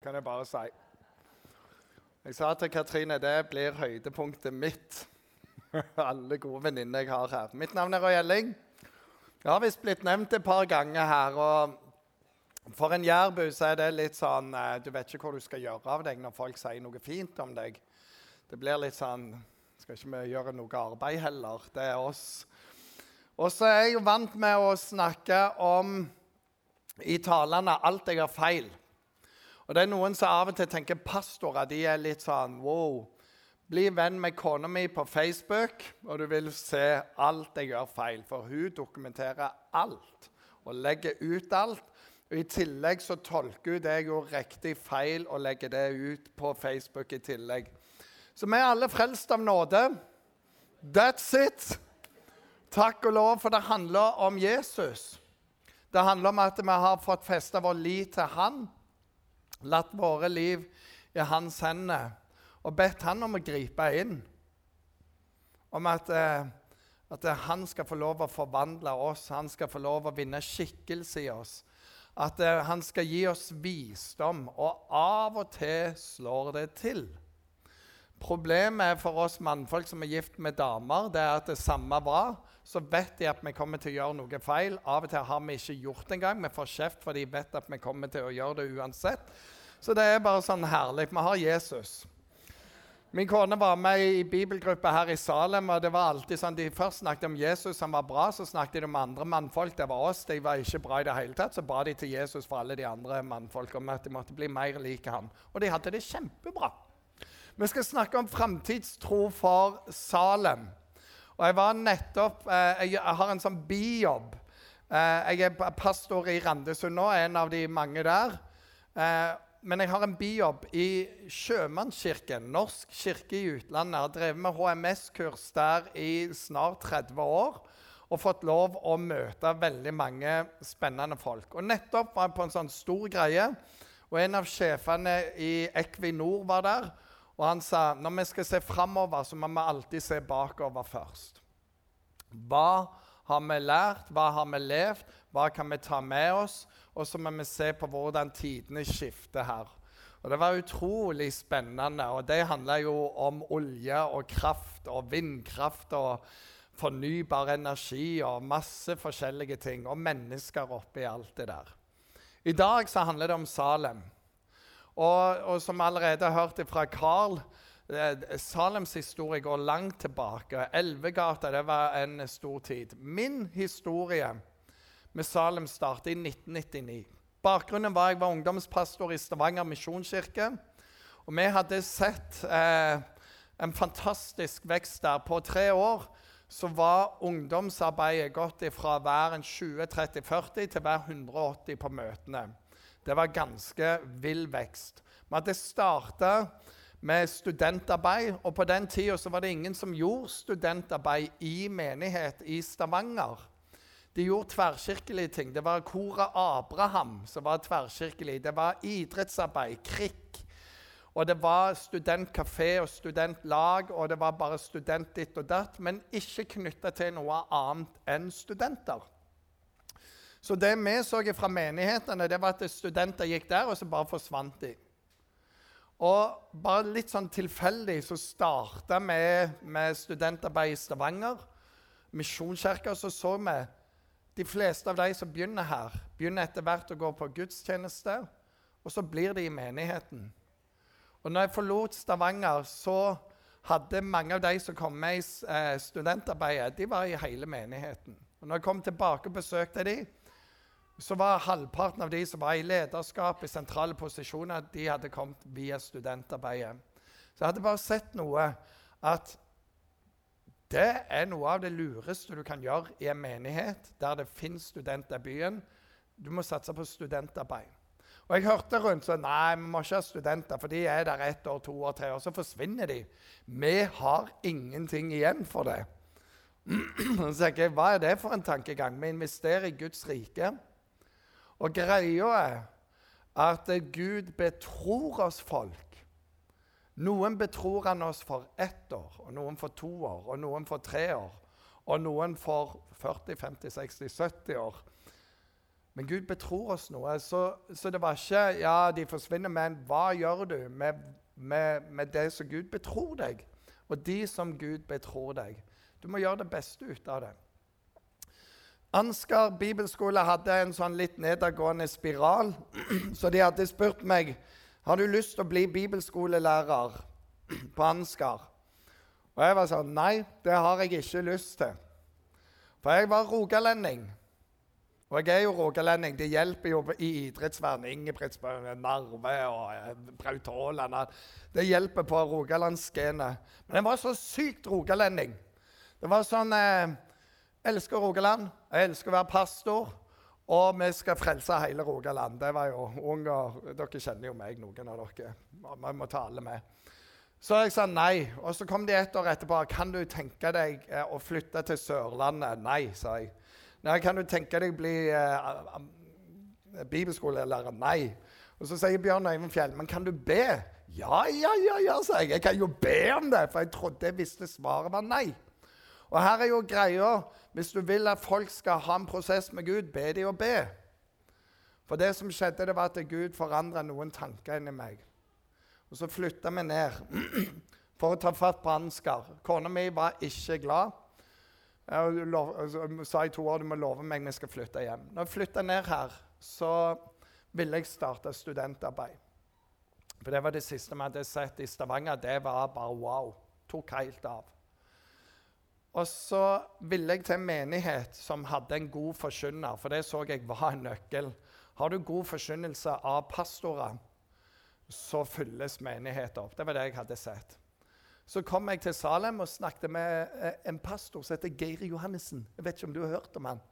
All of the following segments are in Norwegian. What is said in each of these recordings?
kan jeg bare si. Jeg sa til Katrine det blir høydepunktet mitt. Alle gode venninner jeg har her. Mitt navn er Roy Elling. Jeg har visst blitt nevnt et par ganger her. og For en jærbu så er det litt sånn eh, Du vet ikke hva du skal gjøre av deg når folk sier noe fint om deg. Det blir litt sånn Skal ikke vi gjøre noe arbeid heller? Det er oss. Og så er jeg jo vant med å snakke om i talene alt jeg har feil. Og det er Noen som av og til tenker pastorer de er litt sånn wow. Bli venn med kona mi på Facebook, og du vil se alt jeg gjør feil. For hun dokumenterer alt og legger ut alt. Og I tillegg så tolker hun det jeg gjorde riktig feil, og legger det ut på Facebook i tillegg. Så vi er alle frelst av nåde. That's it. Takk og lov, for det handler om Jesus. Det handler om at vi har fått festa vår lit til Han latt våre liv i hans hender og bedt han om å gripe inn. Om at, eh, at, han skal få lov å forvandle oss, han skal få lov å vinne skikkelse i oss. At eh, han skal gi oss visdom, og av og til slår det til. Problemet for oss mannfolk som er gift med damer, det er at det samme var, så vet de at vi kommer til å gjøre noe feil. Av og til har vi ikke gjort det engang. Vi får kjeft for de vet at vi kommer til å gjøre det uansett. Så det er bare sånn herlig. Vi har Jesus. Min kone var med i bibelgruppa her i Salem. og det var alltid sånn, De først snakket om Jesus, han var bra. Så snakket de om andre mannfolk. Det var oss. De var ikke bra i det hele tatt. Så ba de til Jesus for alle de andre mannfolk om at de måtte bli mer like han. Og de hadde det kjempebra. Vi skal snakke om framtidstro for Salem. Og jeg var nettopp eh, Jeg har en sånn bijobb. Eh, jeg er pastor i Randesund nå, en av de mange der. Men jeg har en bijobb i Sjømannskirken, norsk kirke i utlandet. Jeg har drevet med HMS-kurs der i snart 30 år og fått lov å møte veldig mange spennende folk. Og nettopp var jeg på en sånn stor greie, og en av sjefene i Equinor var der. Og han sa når vi skal se framover, så må vi alltid se bakover først. Hva har vi lært? Hva har vi levd? Hva kan vi ta med oss? Og så må vi se på hvordan tidene skifter her. Og Det var utrolig spennende. og Det handla jo om olje og kraft og vindkraft og fornybar energi og masse forskjellige ting. Og mennesker oppi alt det der. I dag så handler det om Salem. Og, og som allerede har hørt fra Carl eh, Salems historie går langt tilbake. Elvegata det var en stor tid. Min historie med Salem startet i 1999. Bakgrunnen var at jeg var ungdomspastor i Stavanger misjonskirke. Og vi hadde sett eh, en fantastisk vekst der. På tre år så var ungdomsarbeidet gått fra å være 20-30-40 til å være 180 på møtene. Det var ganske vill vekst. Vi hadde starta med studentarbeid, og på den tida var det ingen som gjorde studentarbeid i menighet i Stavanger. De gjorde tverrkirkelige ting. Det var Koret Abraham som var tverrkirkelig. Det var idrettsarbeid, krikk. Og det var studentkafé og studentlag, og det var bare student ditt og datt, men ikke knytta til noe annet enn studenter. Så det vi så fra menighetene, det var at studenter gikk der, og så bare forsvant de. Og bare litt sånn tilfeldig så starta vi med studentarbeid i Stavanger, Misjonskirka, så så vi de fleste av de som begynner her, begynner etter hvert å gå på gudstjeneste, og så blir de i menigheten. Og når jeg forlot Stavanger, så hadde mange av de som kom med i eh, studentarbeidet, de var i hele menigheten. Og når jeg kom tilbake og besøkte de, så var halvparten av de som var i lederskap i sentrale posisjoner, de hadde kommet via studentarbeidet. Så jeg hadde bare sett noe at det er noe av det lureste du kan gjøre i en menighet der det fins studenter i byen. Du må satse på studentarbeid. Og jeg hørte rundt sånn Nei, vi må ikke ha studenter, for de er der ett år, to år, tre år. Så forsvinner de. Vi har ingenting igjen for det. Så tenker jeg, Hva er det for en tankegang? Vi investerer i Guds rike. Og greia er at Gud betror oss folk. Noen betror han oss for ett år, og noen for to år, og noen for tre år. Og noen for 40, 50, 60, 70 år. Men Gud betror oss noe. Så, så, det var ikke ja, de forsvinner, men hva gjør du med, med, med, det som Gud betror deg? Og de som Gud betror deg. Du må gjøre det beste ut av det. Ansgar bibelskole hadde en sånn litt nedadgående spiral. Så de hadde spurt meg har du lyst til å bli bibelskolelærer på Ansgar. Og jeg var sånn Nei, det har jeg ikke lyst til. For jeg var rogalending. Og jeg er jo rogalending. Det hjelper jo i idrettsverden. Ingebrigtsbø, Narve og eh, Braut Haaland. Det hjelper på rogalandsgenet. Men jeg var så sykt rogalending. Det var sånn eh, elsker Rogaland. Jeg elsker å være pastor. Og vi skal frelse hele Rogaland. Det var jo unger, Dere kjenner jo meg, noen av dere. Vi må ta alle med. Så jeg sa nei. Og så kom de et år etterpå. Kan du tenke deg eh, å flytte til Sørlandet? Nei, sa jeg. Nei, Kan du tenke deg å bli eh, bibelskolelærer? Nei. Og så sier Bjørn Øyvind Fjell, men kan du be? Ja, ja, ja, ja, sa jeg. Jeg kan jo be om det, for jeg trodde jeg visste svaret var nei. Og her er jo greia hvis du vil at folk skal ha en prosess med Gud, be de å be. For det som skjedde, det var at Gud forandra noen tanker inni meg. Og så flytta vi ned for å ta fatt på Ansgar. Kona mi var ikke glad. Jeg altså, sa i to år du må love meg vi skal flytte hjem. Når jeg flytta ned her, så ville jeg starte studentarbeid. For det var det siste vi hadde sett i Stavanger. Det var bare wow. Tok helt av. Og så ville jeg til en menighet som hadde en god forkynner, for det så jeg var en nøkkel. Har du god forkynnelse av pastorer, så fylles menigheten opp. Det var det jeg hadde sett. Så kom jeg til Salem og snakket med eh, en pastor som heter Geir Johannessen. Jeg vet ikke om du har hørt om han.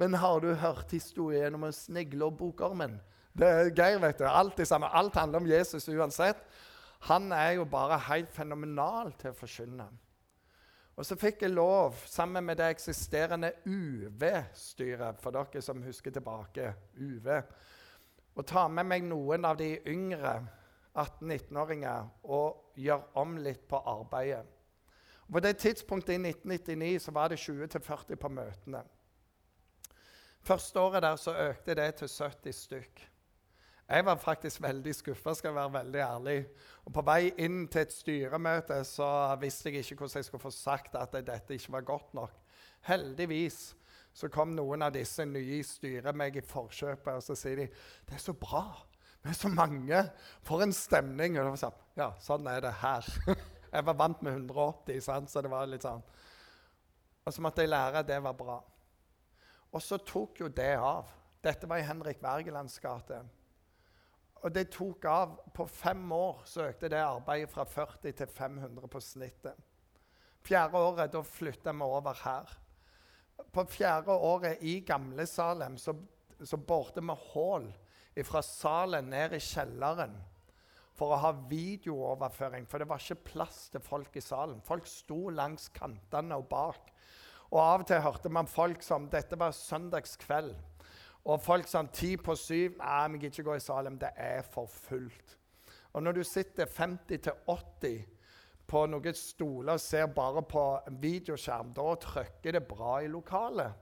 Men har du hørt historien om å snigle og bokormen? Det er Geir, vet du. Alt, samme. Alt handler om Jesus uansett. Han er jo bare helt fenomenal til å forkynne. Og så fikk jeg lov, sammen med det eksisterende UV-styret, for dere som husker tilbake UV, å ta med meg noen av de yngre 18-19-åringer og gjøre om litt på arbeidet. På det tidspunktet i 1999 så var det 20-40 på møtene. Første året der så økte det til 70 stykk. Jeg var faktisk veldig skuffa, skal jeg være veldig ærlig. Og På vei inn til et styremøte så visste jeg ikke hvordan jeg skulle få sagt at dette ikke var godt nok. Heldigvis så kom noen av disse nye i styret meg i forkjøpet og så sier de, det er så bra. Vi er så mange. For en stemning. Og det sånn, ja, sånn er det her. jeg var vant med 180, sant? så det var litt sånn. Og så måtte jeg lære at det var bra. Og så tok jo det av. Dette var i Henrik Wergelands gate. Og det tok av. På fem år så økte det arbeidet fra 40 til 500 på snittet. Fjerde året da flytta vi over her. På fjerde året i Gamle Salem så, så borte vi hull fra salen ned i kjelleren for å ha videooverføring. For det var ikke plass til folk i salen. Folk sto langs kantene og bak. Og av og til hørte man folk som Dette var søndagskveld. Og folk sånn ti på syv Nei, vi gidder ikke gå i Salem. Det er for fullt. Og når du sitter 50-80 på noen stoler og ser bare på en videoskjerm, da trykker det bra i lokalet.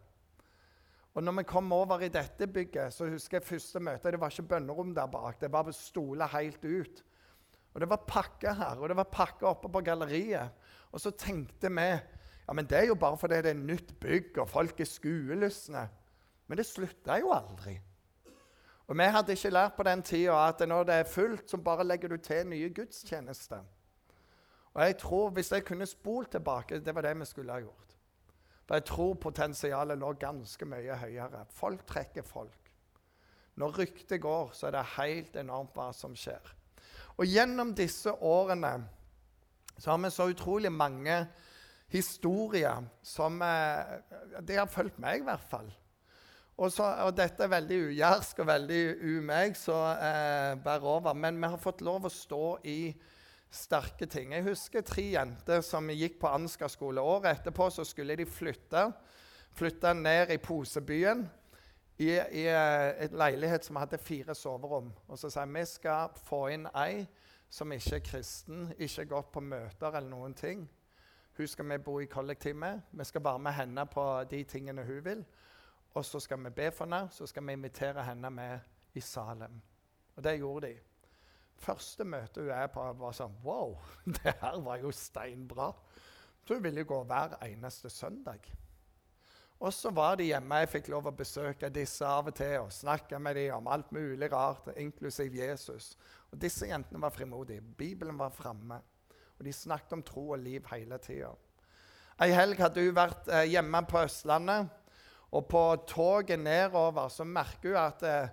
Og når vi kom over i dette bygget, så husker jeg første møte. Det var ikke bønnerom der bak. Det var stoler helt ut. Og det var pakke her, og det var pakke oppe på galleriet. Og så tenkte vi ja, men det er jo bare fordi det er nytt bygg, og folk er skuelystne. Men det slutta jo aldri. Og Vi hadde ikke lært på den tida at når det er fullt, så bare legger du til nye gudstjenester. Og jeg tror, Hvis jeg kunne spolt tilbake, det var det vi skulle ha gjort. For jeg tror potensialet lå ganske mye høyere. Folk trekker folk. Når ryktet går, så er det helt enormt hva som skjer. Og gjennom disse årene så har vi så utrolig mange historier som De Det har fulgt meg, i hvert fall. Og, så, og, dette er veldig ujærsk og veldig umeg, så eh, bær over. Men vi har fått lov å stå i sterke ting. Jeg husker tre jenter som gikk på Ansgar skole. Året etterpå så skulle de flytte. Flytte ned i Posebyen, i, i eh, et leilighet som hadde fire soverom. Og så sa jeg vi skal få inn ei som ikke er kristen, ikke har gått på møter eller noen ting. Hun skal vi bo i kollektiv med. Vi skal være med henne på de tingene hun vil. Og så skal vi be for henne, så skal vi invitere henne med i Salem. Og det gjorde de. Første møte hun er på, var sånn Wow, det her var jo steinbra. Så hun ville gå hver eneste søndag. Og så var de hjemme. Jeg fikk lov å besøke disse av og til og snakke med dem om alt mulig rart, inklusiv Jesus. Og Disse jentene var frimodige. Bibelen var framme. Og de snakket om tro og liv hele tida. Ei helg hadde hun vært eh, hjemme på Østlandet. Og på toget nedover så merker hun at eh,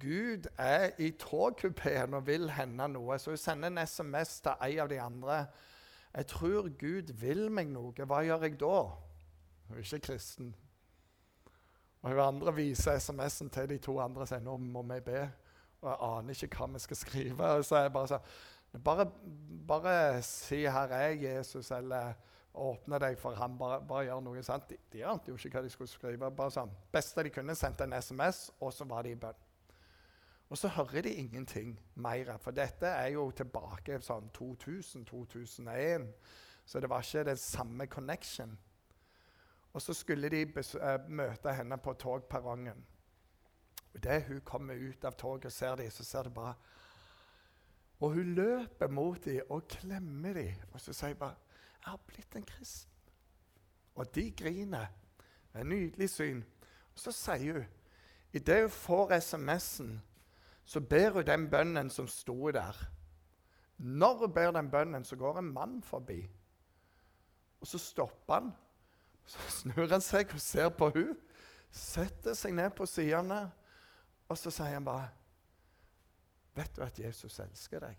Gud er i togkupeen og vil hende noe. Så hun sender en SMS til en av de andre. 'Jeg tror Gud vil meg noe. Hva gjør jeg da?' Hun er ikke kristen. Og hun andre viser SMS-en til de to andre og sier nå må vi be. Og jeg aner ikke hva vi skal skrive. Og så jeg bare sånn bare, bare si 'Her er Jesus', eller 'åpne deg for ham'. Bare, bare gjør noe sant. De, de ante jo ikke hva de skulle skrive. bare sånn. Beste de kunne, sendte en SMS, og så var de i bønn. Og så hører de ingenting mer. For dette er jo tilbake sånn 2000-2001. Så det var ikke den samme connection. Og så skulle de uh, møte henne på togperrongen. Og Idet hun kommer ut av toget og ser dem, så ser de bare Og hun løper mot dem og klemmer dem. Og så sier hun bare 'Jeg har blitt en kristen'. Og de griner. Det et nydelig syn. Og så sier hun Idet hun får SMS-en, så ber hun den bønnen som sto der. Når hun ber den bønnen, så går en mann forbi. Og så stopper han så snur han seg og ser på hun, setter seg ned på sidene, og så sier han bare Vet du at Jesus elsker deg?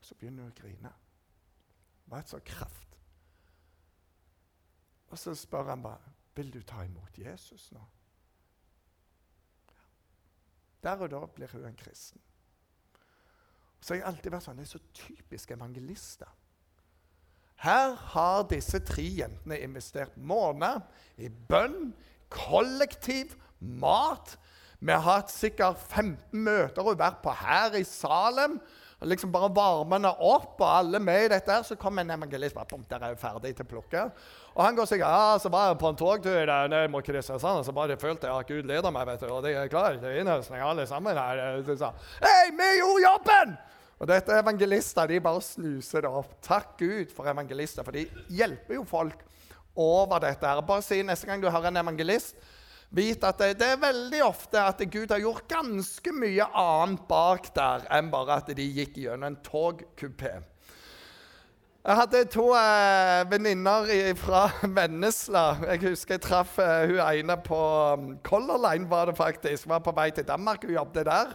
Så begynner hun å grine. Det var et så kraft. Og så spør han bare Vil du ta imot Jesus nå? Der og da blir hun en kristen. Så har jeg alltid vært sånn, Det er så typisk evangelister. Her har disse tre jentene investert måneder i bønn, kollektiv, mat. Vi har hatt sikkert 15 møter og vært på her i Salem. Liksom Bare varmene opp, og alle med i dette. her, Så kommer en evangelist bare, bom, der er jeg ferdig til plukket. plukke. Og han går sier ja, så var jeg på en togtur der nede mot Kristiansand, og så bare følte jeg at Gud leder meg. vet du, Og de er klare er innhøstning alle sammen her. Så sa, Hei, vi gjorde jobben! Og dette evangelister de bare snuser det opp. Takk Gud for evangelister, for de hjelper jo folk over dette. her. Bare si neste gang du hører en evangelist, vit at det, det, er veldig ofte at Gud har gjort ganske mye annet bak der enn bare at de gikk gjennom en togkupé. Jeg hadde to eh, venninner fra Vennesla. Jeg husker jeg traff eh, hun ene på um, Color Line, var det faktisk. Var på vei til Danmark. Hun jobbet der.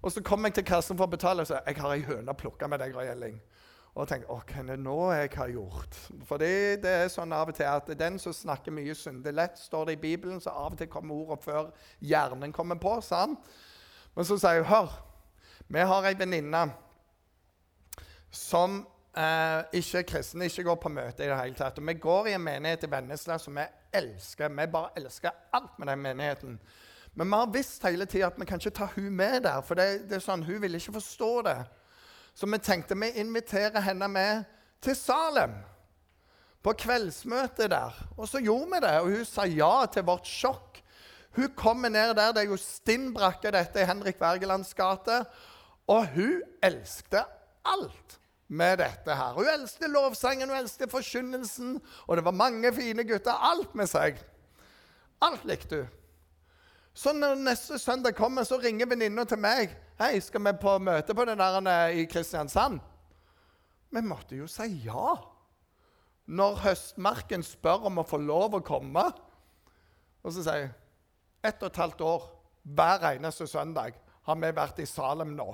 Og så kom jeg til kassen for å betale og sa jeg har ei høne plukka med deg, Gjelling. Og tenkte hva er det nå jeg har gjort? Fordi det, er sånn av og til at den som snakker mye syndelett, står det i Bibelen, så av og til kommer ordet før hjernen kommer på. sant? Men så sier hun hør, vi har ei venninne som eh, ikke er kristen, ikke går på møte i det hele tatt. Og vi går i en menighet i Vennesla som vi elsker. Vi bare elsker alt med den menigheten. Men vi har visst hele tida at vi kan ikke ta hun med der, for det, det er sånn, hun vil ikke forstå det. Så vi tenkte vi inviterer henne med til Salem. På kveldsmøtet der. Og så gjorde vi det, og hun sa ja til vårt sjokk. Hun kommer ned der, det er jo stinn brakke dette i Henrik Wergelands gate. Og hun elsket alt med dette her. Hun elsket lovsangen, hun elsket forkynnelsen, og det var mange fine gutter. Alt med seg. Alt likte hun. Så når neste søndag kommer, så ringer venninna til meg. 'Hei, skal vi på møte på den der eh, i Kristiansand?' Vi måtte jo si ja. Når høstmarken spør om å få lov å komme. Og så sier jeg ett og et halvt år, hver eneste søndag, har vi vært i Salem nå.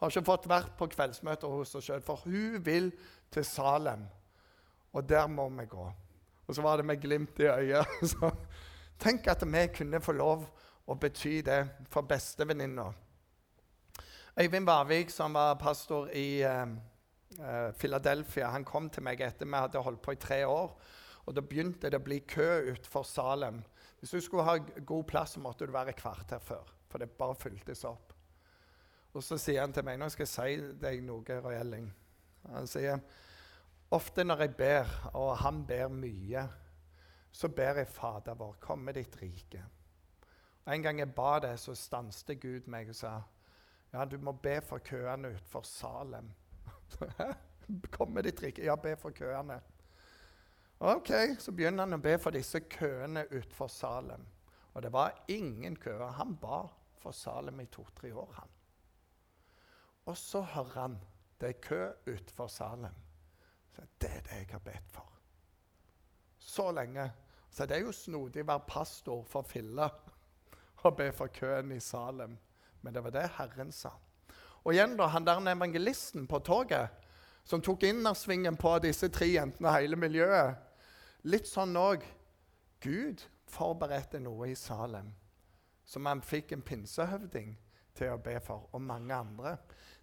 Har ikke fått vært på kveldsmøter hos oss sjøl, for hun vil til Salem. Og der må vi gå. Og så var det med glimt i øyet. Så tenk at vi kunne få lov og bety det for bestevenninna. Øyvind Varvik, som var pastor i uh, Philadelphia, han kom til meg etter vi hadde holdt på i tre år. Og Da begynte det å bli kø utenfor Salem. Hvis du skulle ha god plass, måtte du være et kvarter før. For det bare fyltes opp. Og Så sier han til meg nå skal jeg si deg noe, Roy Han sier ofte når jeg ber, og han ber mye, så ber jeg Fader vår, kom med ditt rike. En gang jeg ba det, så stanset Gud meg og sa ja, du må be for køene utenfor Salem. Kommer de trikke? Ja, be for køene. Ok, Så begynner han å be for disse køene utenfor Salem. Og det var ingen køer. Han ba for Salem i to-tre år, han. Og så hører han det er kø utenfor Salem. Så det er det jeg har bedt for. Så lenge. Så det er jo snodig å være pastor for filla og be for køen i Salem. Men det var det Herren sa. Og igjen da, han der evangelisten på toget som tok innersvingen på disse tre jentene og hele miljøet. Litt sånn òg. Gud forberedte noe i Salem som han fikk en pinsehøvding til å be for, og mange andre.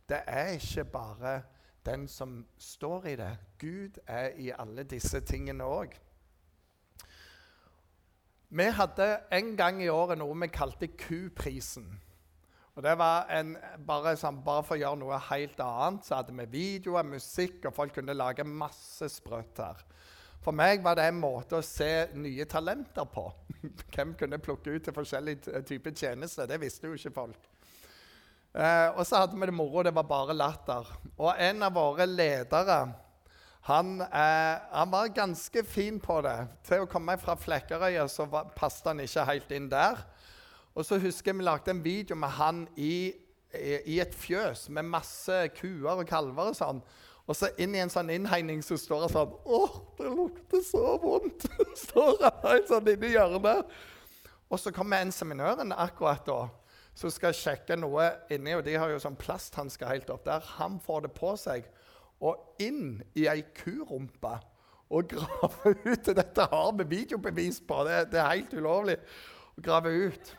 Det er ikke bare den som står i det. Gud er i alle disse tingene òg. Vi hadde en gang i året noe vi kalte Kuprisen. Og det var en, bare, sånn, bare, for å gjøre noe helt annet, så hadde vi videoer, musikk, og folk kunne lage masse sprøtt her. For meg var det en måte å se nye talenter på. Hvem kunne plukke ut til forskjellige typer tjenester? Det visste jo ikke folk. Eh, og så hadde vi det moro. Det var bare latter. Og en av våre ledere han, eh, han var ganske fin på det. Til å komme fra Flekkerøya så passet han ikke helt inn der. Og så husker jeg vi lagde en video med han i, i, i et fjøs med masse kuer og kalver og sånn. Og så inn i en sånn innhegning så står han sånn Å, det lukter så vondt! står han sånn inni hjørnet. Og så kommer inseminøren akkurat da, som skal sjekke noe inni. Og de har jo sånn plasthansker helt opp der. Han får det på seg og inn i ei kurumpe og grave ut. Dette har vi videobevis på. Det, det er helt ulovlig å grave ut.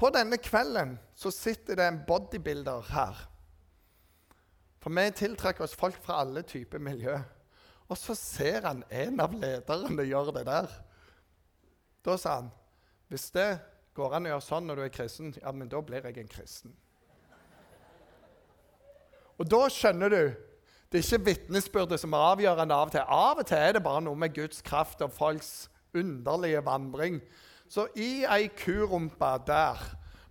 På denne kvelden så sitter det en bodybuilder her. For vi tiltrekker oss folk fra alle typer miljø. Og så ser han en av lederne gjøre det der. Da sa han hvis det går an å gjøre sånn når du er kristen, ja, men da blir jeg en kristen. Og da skjønner du det er ikke vitnesbyrdet som er avgjørende av og til. Av og til er det bare noe med Guds kraft og folks underlige vandring så i ei kurumpe der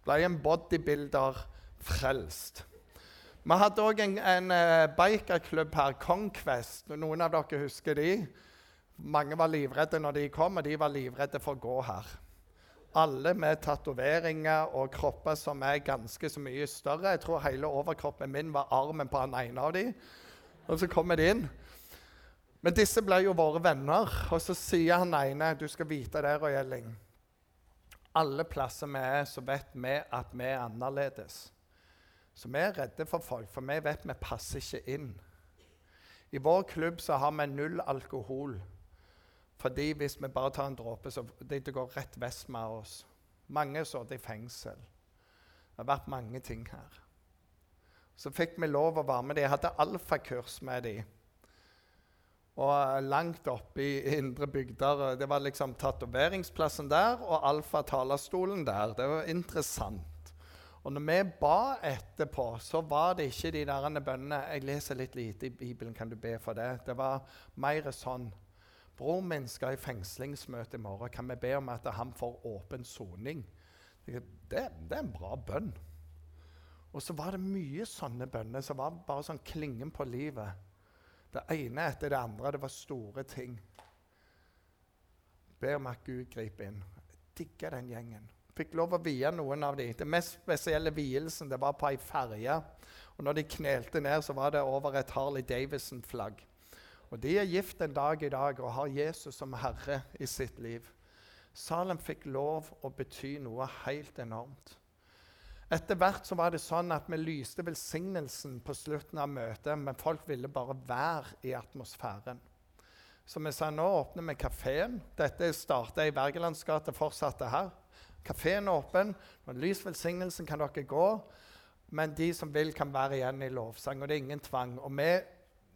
ble en bodybuilder frelst. Vi hadde òg en, en uh, bikerklubb her, Conquest. Noen av dere husker de? Mange var livredde når de kom, og de var livredde for å gå her. Alle med tatoveringer og kropper som er ganske så mye større. Jeg tror hele overkroppen min var armen på den ene av dem. Og så kommer de inn. Men disse ble jo våre venner. Og så sier han ene du skal vite det, Roy Elling alle plasser vi er, så vet vi at vi er annerledes. Så vi er redde for folk, for vi vet vi passer ikke inn. I vår klubb så har vi null alkohol. Fordi hvis vi bare tar en dråpe, så det, går rett vest med oss. Mange satt i fengsel. Det har vært mange ting her. Så fikk vi lov å være med dem. Jeg hadde alfakurs med dem. Og langt oppe i indre bygder. Det var liksom tatoveringsplassen der og alfa-talerstolen der. Det var interessant. Og når vi ba etterpå, så var det ikke de der bønnene Jeg leser litt lite i Bibelen, kan du be for det? Det var mer sånn Bror min skal i fengslingsmøte i morgen. Kan vi be om at han får åpen soning? Det, det, er en bra bønn. Og så var det mye sånne bønner som var bare sånn klingen på livet. Det ene etter det andre. Det var store ting. Ber om at Gud griper inn. Digga den gjengen. Fikk lov å vie noen av dem. Den mest spesielle vielsen var på ei ferje. Og når de knelte ned, så var det over et Harley Davidson-flagg. Og De er gift en dag i dag og har Jesus som herre i sitt liv. Salem fikk lov å bety noe helt enormt. Etter hvert så var det sånn at vi lyste velsignelsen på slutten av møtet, men folk ville bare være i atmosfæren. Så vi sa nå åpner vi kafeen. Dette starta i Bergelandsgata, fortsatte her. Kafeen er åpen. Når lys velsignelsen kan dere gå. Men de som vil, kan være igjen i lovsang. Og det er ingen tvang. Og vi,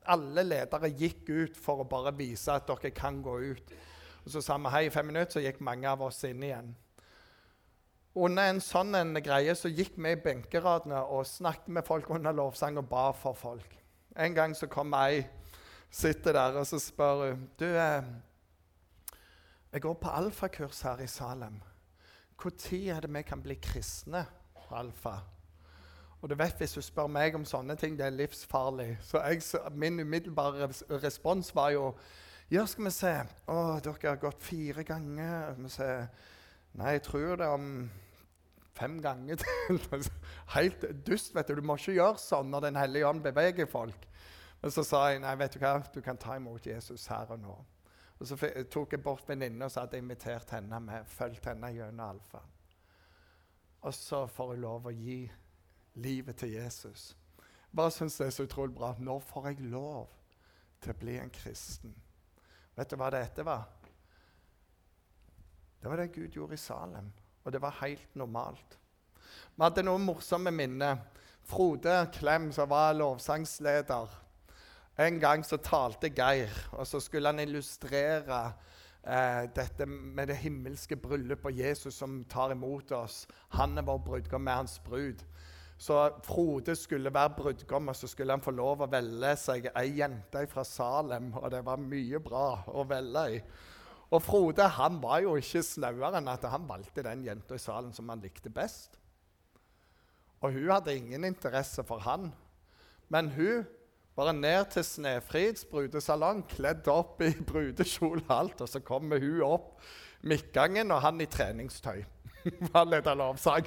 alle ledere gikk ut for å bare vise at dere kan gå ut. Og så sa vi hei i fem minutter, så gikk mange av oss inn igjen. Under en sånn en greie så gikk vi i benkeradene og snakket med folk under lovsang og ba for folk. En gang så kom ei, sitter der og så spør hun du, eh, jeg går på alfakurs her i Salem. Når er det vi kan bli kristne? Alfa. Og du vet, Hvis du spør meg om sånne ting, det er livsfarlig. Så jeg, min umiddelbare respons var jo Ja, skal vi se Å, dere har gått fire ganger. Vi se. Nei, jeg tror det er om fem ganger til. Helt dust. vet Du Du må ikke gjøre sånn når Den hellige ånd beveger folk. Men så sa jeg nei, vet du hva, du kan ta imot Jesus her og nå. Og Så tok jeg bort venninna og så hadde jeg invitert henne med, fulgt henne gjennom alfa. Og så får jeg lov å gi livet til Jesus. Bare syns det er så utrolig bra. Nå får jeg lov til å bli en kristen. Vet du hva dette var? Det var det Gud gjorde i Salem, og det var helt normalt. Vi hadde noen morsomme minner. Frode Klem, som var lovsangsleder En gang så talte Geir, og så skulle han illustrere eh, dette med det himmelske bryllupet Jesus som tar imot oss. Han er vår brudgom med hans brud. Så Frode skulle være brudgom, og så skulle han få lov å velge seg ei jente fra Salem. Og det var mye bra å velge i. Og Frode han var jo ikke snauere enn at han valgte den jenta i salen som han likte best. Og hun hadde ingen interesse for han. Men hun bare ned til Snefrids brudesalong, kledd opp i brudekjole og alt. Og så kommer hun opp midtgangen, og han i treningstøy. han leda lovsang.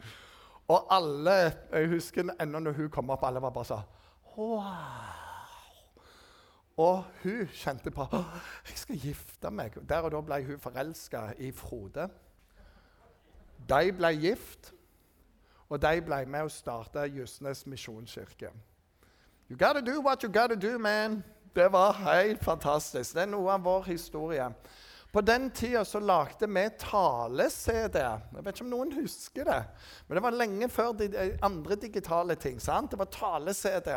og alle Jeg husker ennå når hun kom opp, alle var bare sånn. Og hun kjente på jeg skal gifte meg. Der og da ble hun forelska i Frode. De ble gift, og de ble med å starte Justnes misjonskirke. You gotta do what you gotta do, man. Det var helt fantastisk. Det er noe av vår historie. På den tida så lagde vi tale-CD. Jeg vet ikke om noen husker det. Men det var lenge før de andre digitale ting. sant? Det var tale-CD.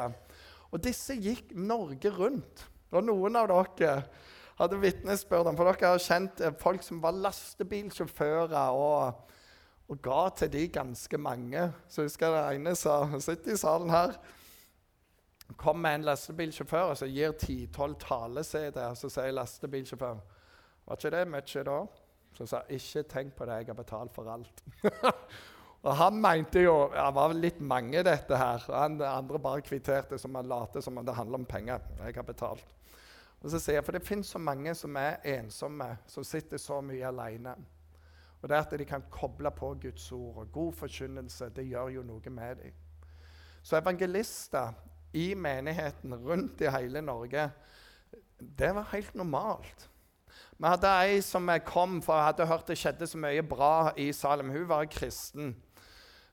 Og disse gikk Norge rundt. Og noen av dere hadde vitnesbyrd om For dere har kjent eh, folk som var lastebilsjåfører, og, og, ga til de ganske mange. Så jeg husker det ene som sitter i salen her. Kom med en lastebilsjåfør og så gir 10-12 tale-CD-er. Så sier lastebilsjåføren Var ikke det mye da? Så sa ikke tenk på det, jeg har betalt for alt. Og han mente jo Det var litt mange, dette her. Han, andre bare kvitterte som han late som om det handler om penger. Jeg har betalt. Og så sier jeg, For det fins så mange som er ensomme, som sitter så mye alene. Og det at de kan koble på Guds ord og god forkynnelse, det gjør jo noe med dem. Så evangelister i menigheten rundt i hele Norge, det var helt normalt. Vi hadde ei som kom for jeg hadde hørt det skjedde så mye bra i Salem. Hun var kristen.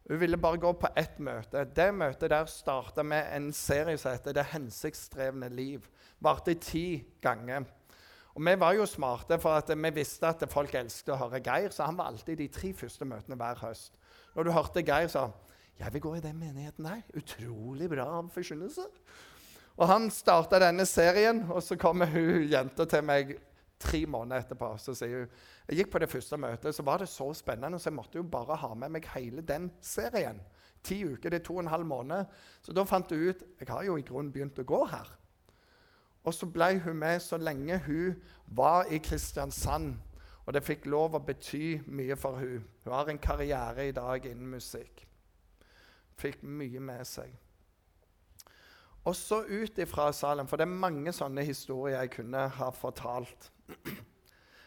Hun ville bare gå på ett møte. Det møtet der starta med en serie som heter 'Det hensiktsdrevne liv'. Varte ti ganger. Og Vi var jo smarte, for at vi visste at folk elsket å høre Geir. Så han var alltid de tre første møtene hver høst. Når du hørte Geir, sa jeg vil gå i den menigheten der. Utrolig bra forkynnelse. Og han starta denne serien, og så kommer hun jenta til meg tre måneder etterpå. Så sier hun jeg gikk på det første møtet, så var det så spennende, så jeg måtte jo bare ha med meg hele den serien. Ti uker, det er to og en halv måned. Så da fant hun ut jeg har jo i grunnen begynt å gå her. Og så ble hun med så lenge hun var i Kristiansand. Og det fikk lov å bety mye for hun. Hun har en karriere i dag innen musikk. Fikk mye med seg. Også ut ifra Salem, for det er mange sånne historier jeg kunne ha fortalt.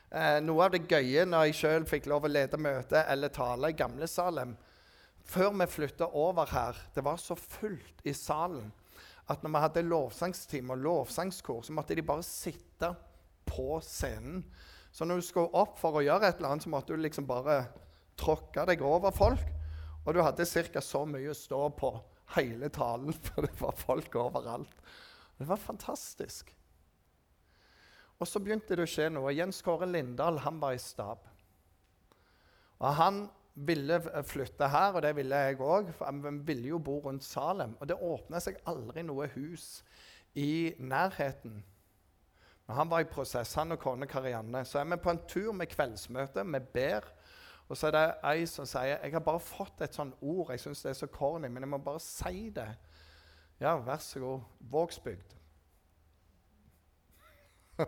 Eh, noe av det gøye når jeg sjøl fikk lov å lede møte eller tale i Gamle Salem Før vi flytta over her, det var så fullt i salen at når vi hadde lovsangstime og lovsangskor, så måtte de bare sitte på scenen. Så når du skulle opp for å gjøre et eller annet, så måtte du liksom bare tråkke deg over folk. Og du hadde ca. så mye å stå på hele talen, for det var folk overalt. Det var fantastisk. Og så begynte det å skje noe. Jens Kåre Lindahl han var i stab. Og Han ville flytte her, og det ville jeg òg. Han ville jo bo rundt Salem. Og det åpna seg aldri noe hus i nærheten. Men han var i prosess, han og kone Karianne. Så er vi på en tur med kveldsmøte. Vi ber. Og så er det ei som sier jeg har bare fått et sånt ord. Jeg syns det er så corny, men jeg må bare si det. Ja, vær så god. Vågsbygd.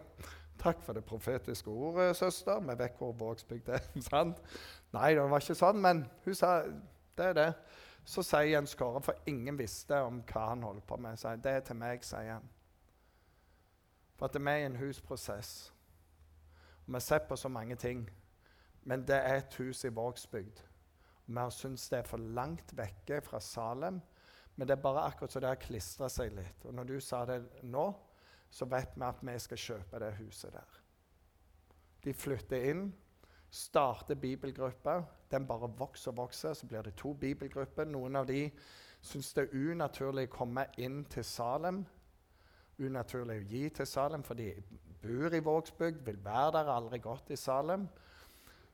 Takk for det profetiske ordet, søster. Vi vet hvor Vågsbygd er. sant? Nei, det var ikke sånn, men hun sa det er det. Så sier Jens Kåre, for ingen visste om hva han holdt på med. Sier, det er til meg, sier han. For at vi er i en husprosess. Og Vi har sett på så mange ting, men det er et hus i Vågsbygd. Vi har syntes det er for langt vekke fra Salem, men det er bare akkurat så det har klistra seg litt. Og når du sa det nå, så vet vi at vi skal kjøpe det huset der. De flytter inn starter bibelgrupper. Den bare vokser og vokser. Så blir det to bibelgrupper. Noen av de syns det er unaturlig å komme inn til Salem. Unaturlig å gi til Salem, for de bor i Vågsbygd, vil være der, aldri gått i Salem.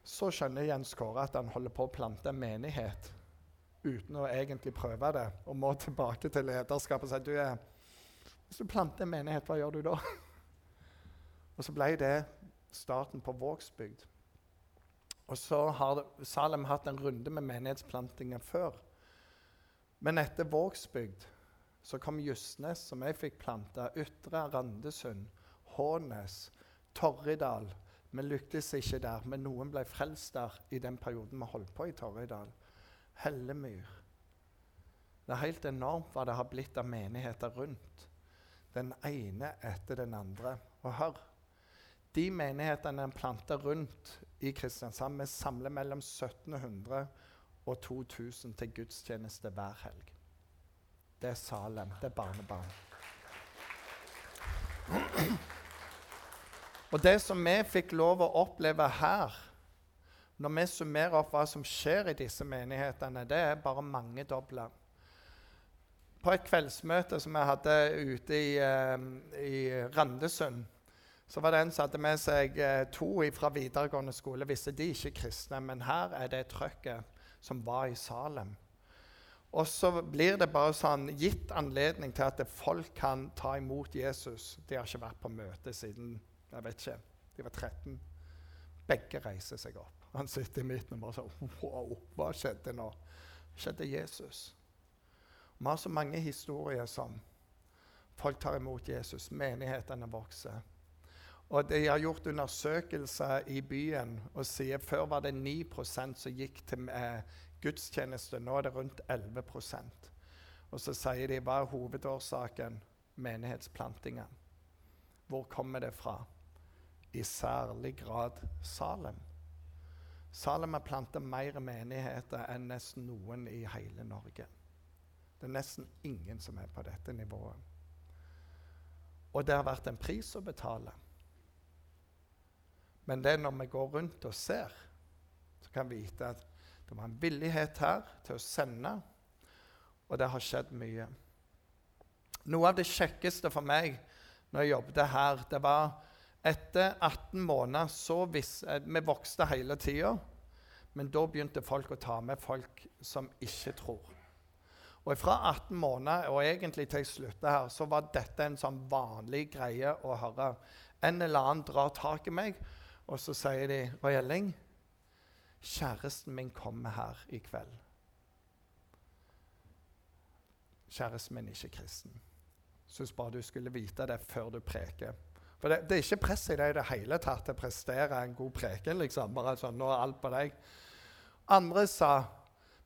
Så skjønner Jens Kåre at han holder på å plante en menighet uten å egentlig prøve det, og må tilbake til lederskapet og si du, hvis du planter en menighet, hva gjør du da? og så ble det starten på Vågsbygd. Og så har Salem hatt en runde med menighetsplantinger før. Men etter Vågsbygd så kom Justnes, som jeg fikk planta, Ytre Randesund, Hånes, Torridal. Vi lyktes ikke der, men noen ble frelst der i den perioden vi holdt på i Torridal. Hellemyr. Det er helt enormt hva det har blitt av menigheter rundt. Den ene etter den andre. Og hør, de menighetene en planter rundt i Kristiansand, vi samler mellom 1700 og 2000 til gudstjeneste hver helg. Det er Salem. Det er barnebarn. Og det som vi fikk lov å oppleve her, når vi summerer opp hva som skjer i disse menighetene, det er bare mangedobla. På et kveldsmøte som jeg hadde ute i, uh, i Randesund så var det en som hadde med seg eh, to fra videregående skole. Visste de ikke kristne, men her er det trøkket som var i Salem. Og så blir det bare sånn gitt anledning til at folk kan ta imot Jesus. De har ikke vært på møte siden jeg vet ikke, de var 13. Begge reiser seg opp. Han sitter i midten og bare sier Wow, hva skjedde nå? skjedde Jesus. Vi har så mange historier som folk tar imot Jesus. Menighetene vokser. Og De har gjort undersøkelser i byen og sier før var det 9 som gikk til eh, gudstjeneste. Nå er det rundt 11% Og så sier de hva er hovedårsaken? Menighetsplantinga. Hvor kommer det fra? I særlig grad Salem. Salem har plantet mer menigheter enn nesten noen i hele Norge. Det er nesten ingen som er på dette nivået. Og det har vært en pris å betale. Men det er når vi går rundt og ser, så kan vi vite at det var en villighet her til å sende, og det har skjedd mye. Noe av det kjekkeste for meg når jeg jobbet her, det var etter 18 måneder så vis, Vi vokste hele tida, men da begynte folk å ta med folk som ikke tror. Og Fra 18 måneder og egentlig til jeg slutta her, så var dette en sånn vanlig greie å høre. En eller annen drar tak i meg og så sier de 'Roy Elling, kjæresten min kommer her i kveld.' Kjæresten min er ikke kristen. Syns bare du skulle vite det før du preker. For det, det er ikke press i det i det hele tatt å prestere en god preken. liksom, bare sånn, nå er alt på deg. Andre sa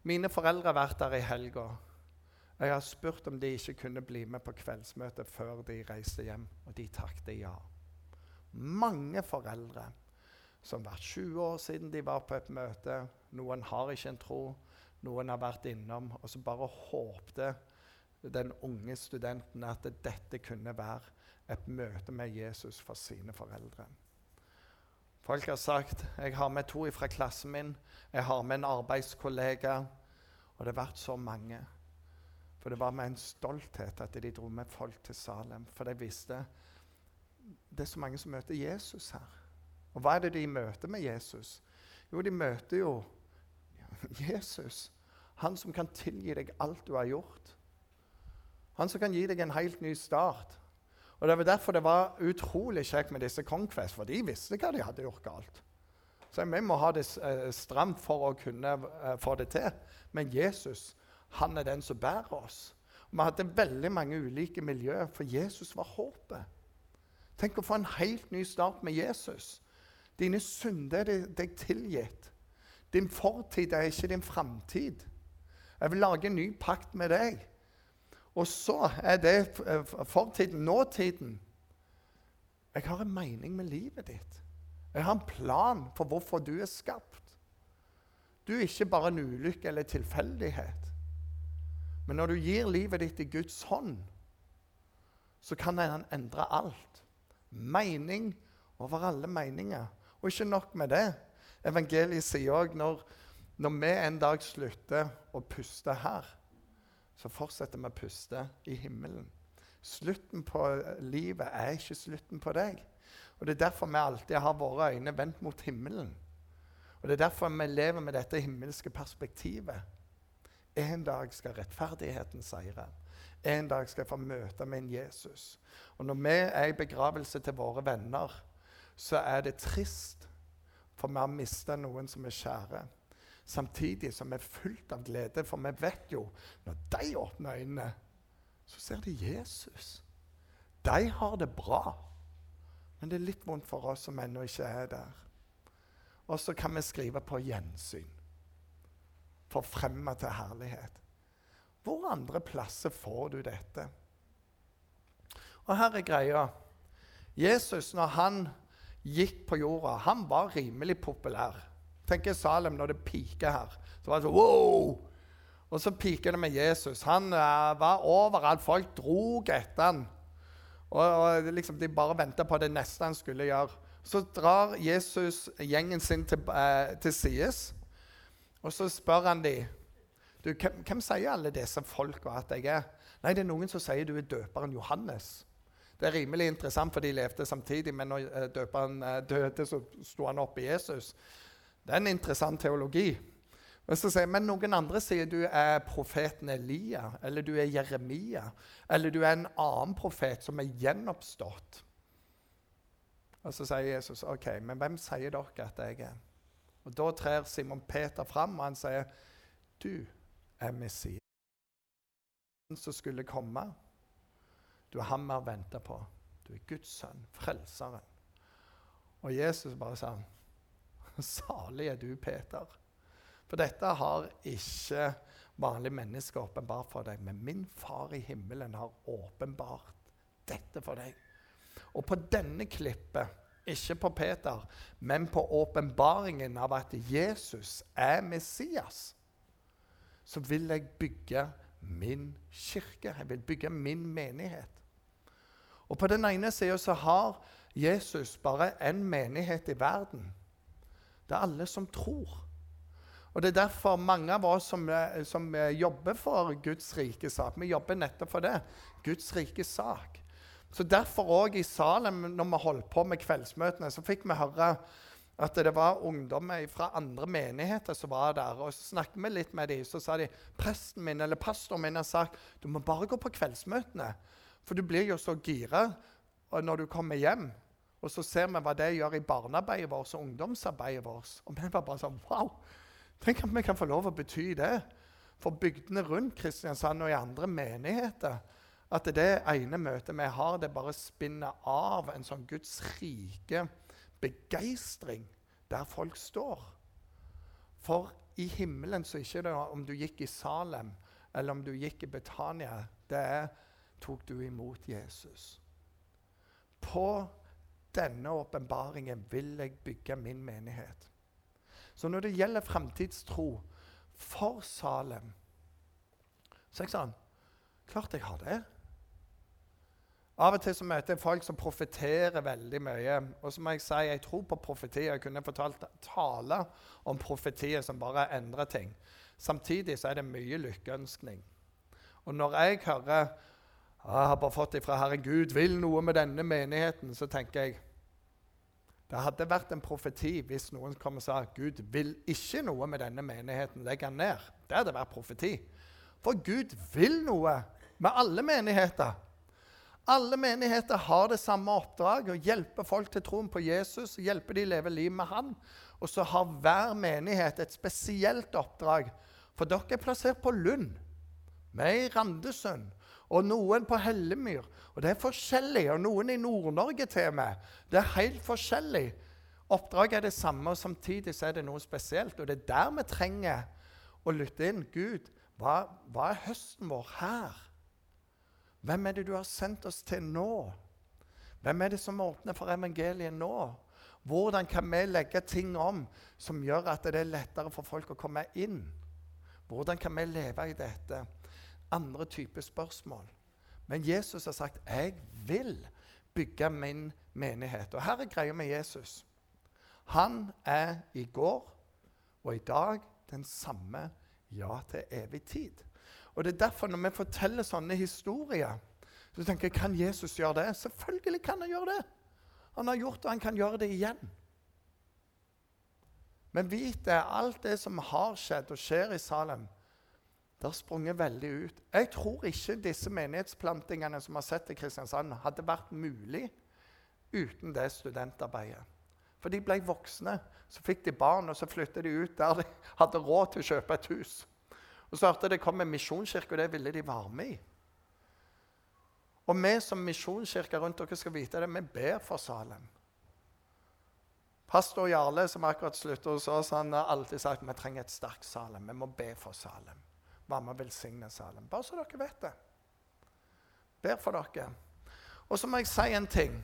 mine foreldre har vært der i helga. Jeg har spurt om de ikke kunne bli med på kveldsmøtet før de reiste hjem, og de takket ja. Mange foreldre som vært 20 år siden de var på et møte. Noen har ikke en tro, noen har vært innom. Og så bare håpte den unge studenten at dette kunne være et møte med Jesus for sine foreldre. Folk har sagt jeg har med to fra klassen min, jeg har med en arbeidskollega. Og det har vært så mange. For det var med en stolthet at de dro med folk til Salem. For de visste det er så mange som møter Jesus her. Og hva er det de møter med Jesus? Jo, de møter jo Jesus. Han som kan tilgi deg alt du har gjort. Han som kan gi deg en helt ny start. Og Det var derfor det var utrolig kjekt med disse Conquest, for de visste hva de hadde gjort galt. Så vi må ha det eh, stramt for å kunne uh, få det til. Men Jesus han er den som bærer oss. Vi hadde veldig mange ulike miljøer, for Jesus var håpet. Tenk å få en helt ny start med Jesus. Dine synder er deg tilgitt. Din fortid er ikke din framtid. Jeg vil lage en ny pakt med deg. Og så er det fortiden, nåtiden. Jeg har en mening med livet ditt. Jeg har en plan for hvorfor du er skapt. Du er ikke bare en ulykke eller tilfeldighet. Men når du gir livet ditt i Guds hånd, så kan han endre alt. Mening over alle meninger. Og ikke nok med det. Evangeliet sier òg når, når vi en dag slutter å puste her, så fortsetter vi å puste i himmelen. Slutten på livet er ikke slutten på deg. Og Det er derfor vi alltid har våre øyne vendt mot himmelen. Og Det er derfor vi lever med dette himmelske perspektivet. En dag skal rettferdigheten seire. En dag skal jeg få møte en Jesus. Og når vi er i begravelse til våre venner, så er det trist, for vi har mista noen som er kjære. Samtidig som vi er fullt av glede, for vi vet jo når de åpner øynene, så ser de Jesus. De har det bra. Men det er litt vondt for oss som ennå ikke er der. Og så kan vi skrive på gjensyn. Forfremma til herlighet. Hvor andre plasser får du dette? Og her er greia. Jesus, når han gikk på jorda, han var rimelig populær. Tenk Salem når det piker her. Så var det sånn wow! Og så piker det med Jesus. Han uh, var overalt. Folk drog etter han. Og, og liksom, De bare venta på det neste han skulle gjøre. Så drar Jesus gjengen sin til, uh, til sides, og så spør han dem du, hvem, hvem, sier alle disse folka at jeg er? Nei, det er noen som sier du er døperen Johannes. Det er rimelig interessant, for de levde samtidig, men når uh, døperen døde, så sto han opp i Jesus. Det er en interessant teologi. Sier, men noen andre sier du er profeten Elia, eller du er Jeremia, eller du er en annen profet som er gjenoppstått. Og Så sier Jesus, OK, men hvem sier dere at jeg er? Og Da trer Simon Peter fram, og han sier, du er Messias. som skulle komme. Du er ham vi har venta på. Du er Guds sønn, frelseren. Og Jesus bare sa, salig er du, Peter. For dette har ikke vanlige mennesker åpenbart for deg. Men min far i himmelen har åpenbart dette for deg. Og på denne klippet, ikke på Peter, men på åpenbaringen av at Jesus er Messias, så vil jeg bygge min kirke. Jeg vil bygge min menighet. Og på den ene sida så har Jesus bare én menighet i verden. Det er alle som tror. Og Det er derfor mange av oss som, eh, som eh, jobber for Guds rike sak, vi jobber nettopp for det. Guds rike sak. Så Derfor òg i Salem, når vi holdt på med kveldsmøtene, så fikk vi høre at det var ungdommer fra andre menigheter som var der. Og så snakket vi litt med dem, så sa de presten min eller pastoren min har sagt du må bare gå på kveldsmøtene. For du blir jo så gira når du kommer hjem. Og så ser vi hva det gjør i barnearbeidet vårt og ungdomsarbeidet vårt. Og vi var bare sånn wow! Tenk at vi kan få lov å bety det for bygdene rundt Kristiansand og i andre menigheter. At det ene møtet vi har, det bare spinner av en sånn Guds rike begeistring der folk står. For i himmelen så ikke det om du gikk i Salem eller om du gikk i Betania. Det tok du imot Jesus. På denne åpenbaringen vil jeg bygge min menighet. Så når det gjelder framtidstro for Salem, så er jeg sånn Klart jeg har det. Av og til så møter jeg folk som profeterer veldig mye. Og så må jeg si jeg tror på profetier. Jeg kunne fortalt tale om profetier som bare endrer ting. Samtidig så er det mye lykkeønskning. Og når jeg hører «Ah, jeg har bare fått det fra Herren Gud vil noe med denne menigheten, så tenker jeg det hadde vært en profeti hvis noen kom og sa Gud vil ikke noe med denne menigheten. Legg den ned. Det hadde vært profeti. For Gud vil noe med alle menigheter. Alle menigheter har det samme oppdraget, å hjelpe folk til troen på Jesus. hjelpe de leve liv med han. Og så har hver menighet et spesielt oppdrag. For dere er plassert på Lund, vi er i Randesund, og noen på Hellemyr. Og det er forskjellig, og noen i Nord-Norge til og med. Det er helt forskjellig. Oppdraget er det samme, og samtidig er det noe spesielt. Og det er der vi trenger å lytte inn. Gud, hva, hva er høsten vår her? Hvem er det du har sendt oss til nå? Hvem er det som åpner for evangeliet nå? Hvordan kan vi legge ting om som gjør at det er lettere for folk å komme inn? Hvordan kan vi leve i dette? Andre typer spørsmål. Men Jesus har sagt 'Jeg vil bygge min menighet'. Og her er greia med Jesus. Han er i går og i dag den samme ja til evig tid. Og Det er derfor når vi forteller sånne historier, så tenker jeg kan Jesus gjøre det? Selvfølgelig kan han gjøre det. Han har gjort det, og han kan gjøre det igjen. Men vit det, alt det som har skjedd og skjer i Salem, det har sprunget veldig ut. Jeg tror ikke disse menighetsplantingene som har sett i Kristiansand, hadde vært mulig uten det studentarbeidet. For de ble voksne, så fikk de barn, og så flyttet de ut der de hadde råd til å kjøpe et hus. Og så hørte det kom en misjonskirke, og det ville de være med i. Og vi som misjonskirke rundt dere skal vite det, vi ber for Salem. Pastor Jarle, som akkurat sluttet hos oss, han har alltid sagt vi trenger et sterkt Salem. Vi må be for Salem være med og velsigne Salem. Bare så dere vet det. Ber for dere. Og så må jeg si en ting.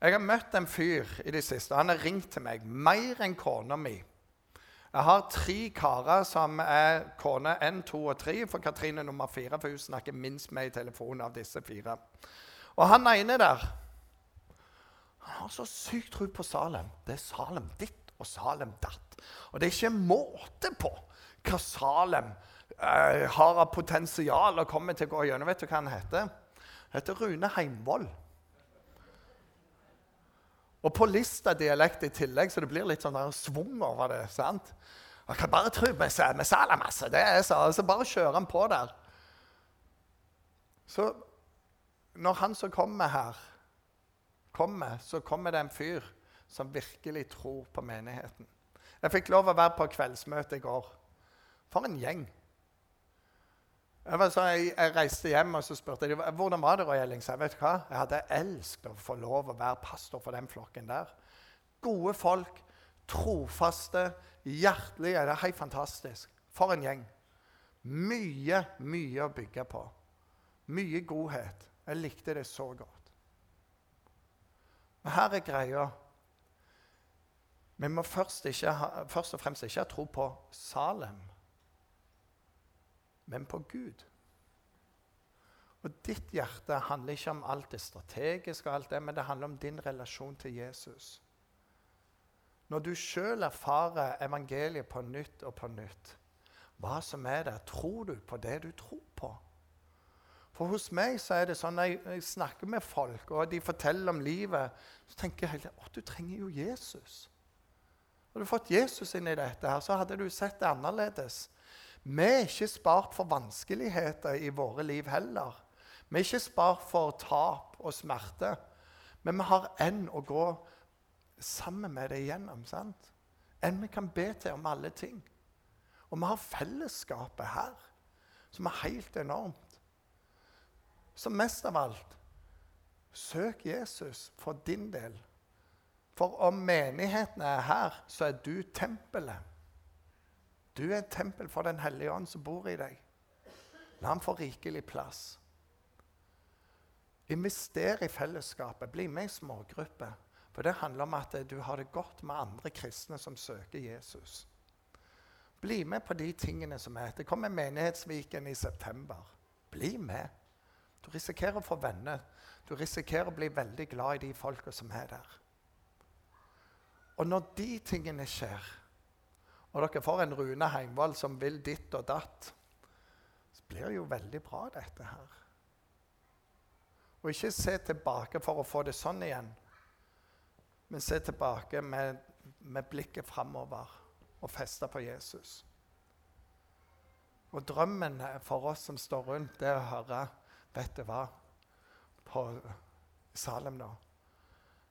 Jeg har møtt en fyr i det siste. Han har ringt til meg mer enn kona mi. Jeg har tre karer som er kone 1, 2 og tre, for Katrine nummer fire. For hun snakker minst med i telefonen av disse fire. Og han ene der han har så sykt tro på Salem. Det er Salem ditt og Salem datt. Og det er ikke måte på hva Salem eh, har av potensial og kommer til å gå gjennom. Vet du hva han heter? Han heter Rune Heimvoll. Og på Lista-dialekt i tillegg, så det blir litt sånn der svung over det. sant? Jeg kan bare tro med, med altså. Det er så, altså bare kjører han på der. Så når han som kommer her, kommer, så kommer det en fyr som virkelig tror på menigheten. Jeg fikk lov å være på kveldsmøte i går. For en gjeng. Jeg, jeg, jeg, reiste hjem og så spurte de, hvordan var det. Roy? Jeg jeg hadde elsket å få lov å være pastor for den flokken der. Gode folk, trofaste, hjertelige. Det er helt fantastisk. For en gjeng. Mye, mye å bygge på. Mye godhet. Jeg likte det så godt. Men her er greia. Vi må først, ha, først og fremst ikke ha tro på Salem men på Gud. Og Ditt hjerte handler ikke om alt det strategiske, og alt det, men det handler om din relasjon til Jesus. Når du sjøl erfarer evangeliet på nytt og på nytt, hva som er det, tror du på det du tror på? For hos meg så er det sånn når jeg snakker med folk, og de forteller om livet, så tenker jeg hele at du trenger jo Jesus. Hadde du fått Jesus inn i dette, her, så hadde du sett det annerledes. Vi er ikke spart for vanskeligheter i våre liv heller. Vi er ikke spart for tap og smerte. Men vi har en å gå sammen med det igjennom. sant? En vi kan be til om alle ting. Og vi har fellesskapet her, som er helt enormt. Så mest av alt søk Jesus for din del. For om menigheten er her, så er du tempelet. Du er et tempel for Den hellige ånd som bor i deg. La ham få rikelig plass. Invester i fellesskapet. Bli med i smågrupper. For det handler om at du har det godt med andre kristne som søker Jesus. Bli med på de tingene som er. Det kommer Menighetsviken i september. Bli med. Du risikerer å få venner. Du risikerer å bli veldig glad i de folka som er der. Og når de tingene skjer, og dere får en Rune Heimvoll som vil ditt og datt, så blir det jo veldig bra, dette her. Og ikke se tilbake for å få det sånn igjen, men se tilbake med, med blikket framover og feste på Jesus. Og drømmen for oss som står rundt, det er å høre Vet du hva? På Salem da,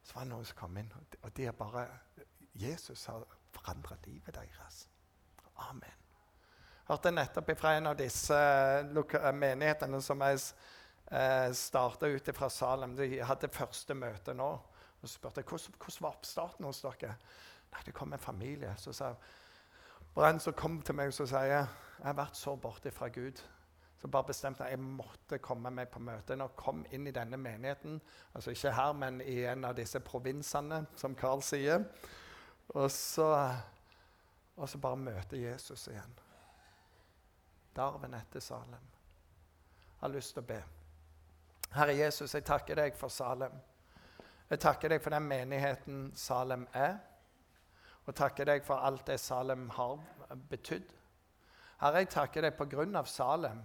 så var det noen som kom inn, og de er bare Jesus har forandre livet deres. Amen. Hørte nettopp fra en av disse eh, menighetene som jeg eh, starta ut fra Salem. De hadde første møte nå. Og spurte jeg hvordan, hvordan var oppstarten hos dere. Nei, det kom en familie. Så sa Brenn som kom til meg og sier jeg har vært så borte fra Gud. Så bare bestemte jeg jeg måtte komme meg på møte. Og kom inn i denne menigheten, altså ikke her, men i en av disse provinsene, som Carl sier, og så, og så bare møte Jesus igjen. Darven etter Salem. Jeg har lyst til å be. Herre Jesus, jeg takker deg for Salem. Jeg takker deg for den menigheten Salem er, og takker deg for alt det Salem har betydd. Herre, jeg takker deg på grunn av Salem.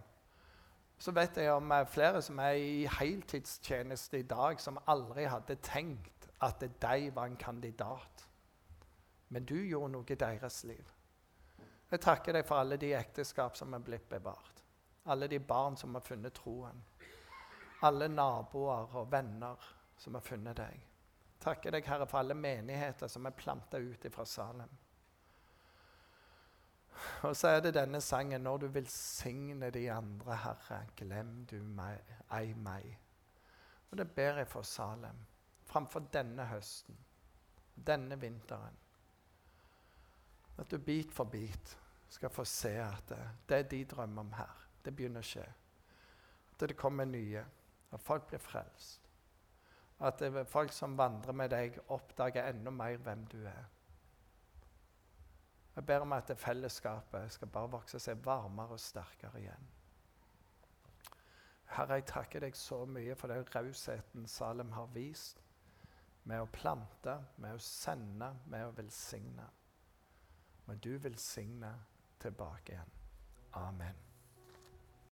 Så vet jeg om flere som er i heltidstjeneste i dag, som aldri hadde tenkt at de var en kandidat. Men du gjorde noe i deres liv. Jeg takker deg for alle de ekteskap som er blitt bevart. Alle de barn som har funnet troen. Alle naboer og venner som har funnet deg. Takker deg, Herre, for alle menigheter som er planta ut fra Salem. Og så er det denne sangen 'Når du velsigner de andre, Herre, glem du meg, ei meg'. Og det ber jeg for Salem framfor denne høsten, denne vinteren. At du bit for bit skal få se at det, det de drømmer om her, det begynner å skje. At det kommer nye, at folk blir frelst. At folk som vandrer med deg, oppdager enda mer hvem du er. Jeg ber om at det fellesskapet skal bare vokse seg varmere og sterkere igjen. Herre, jeg takker deg så mye for den rausheten Salem har vist med å plante, med å sende, med å velsigne. Men du velsigne tilbake igjen. Amen.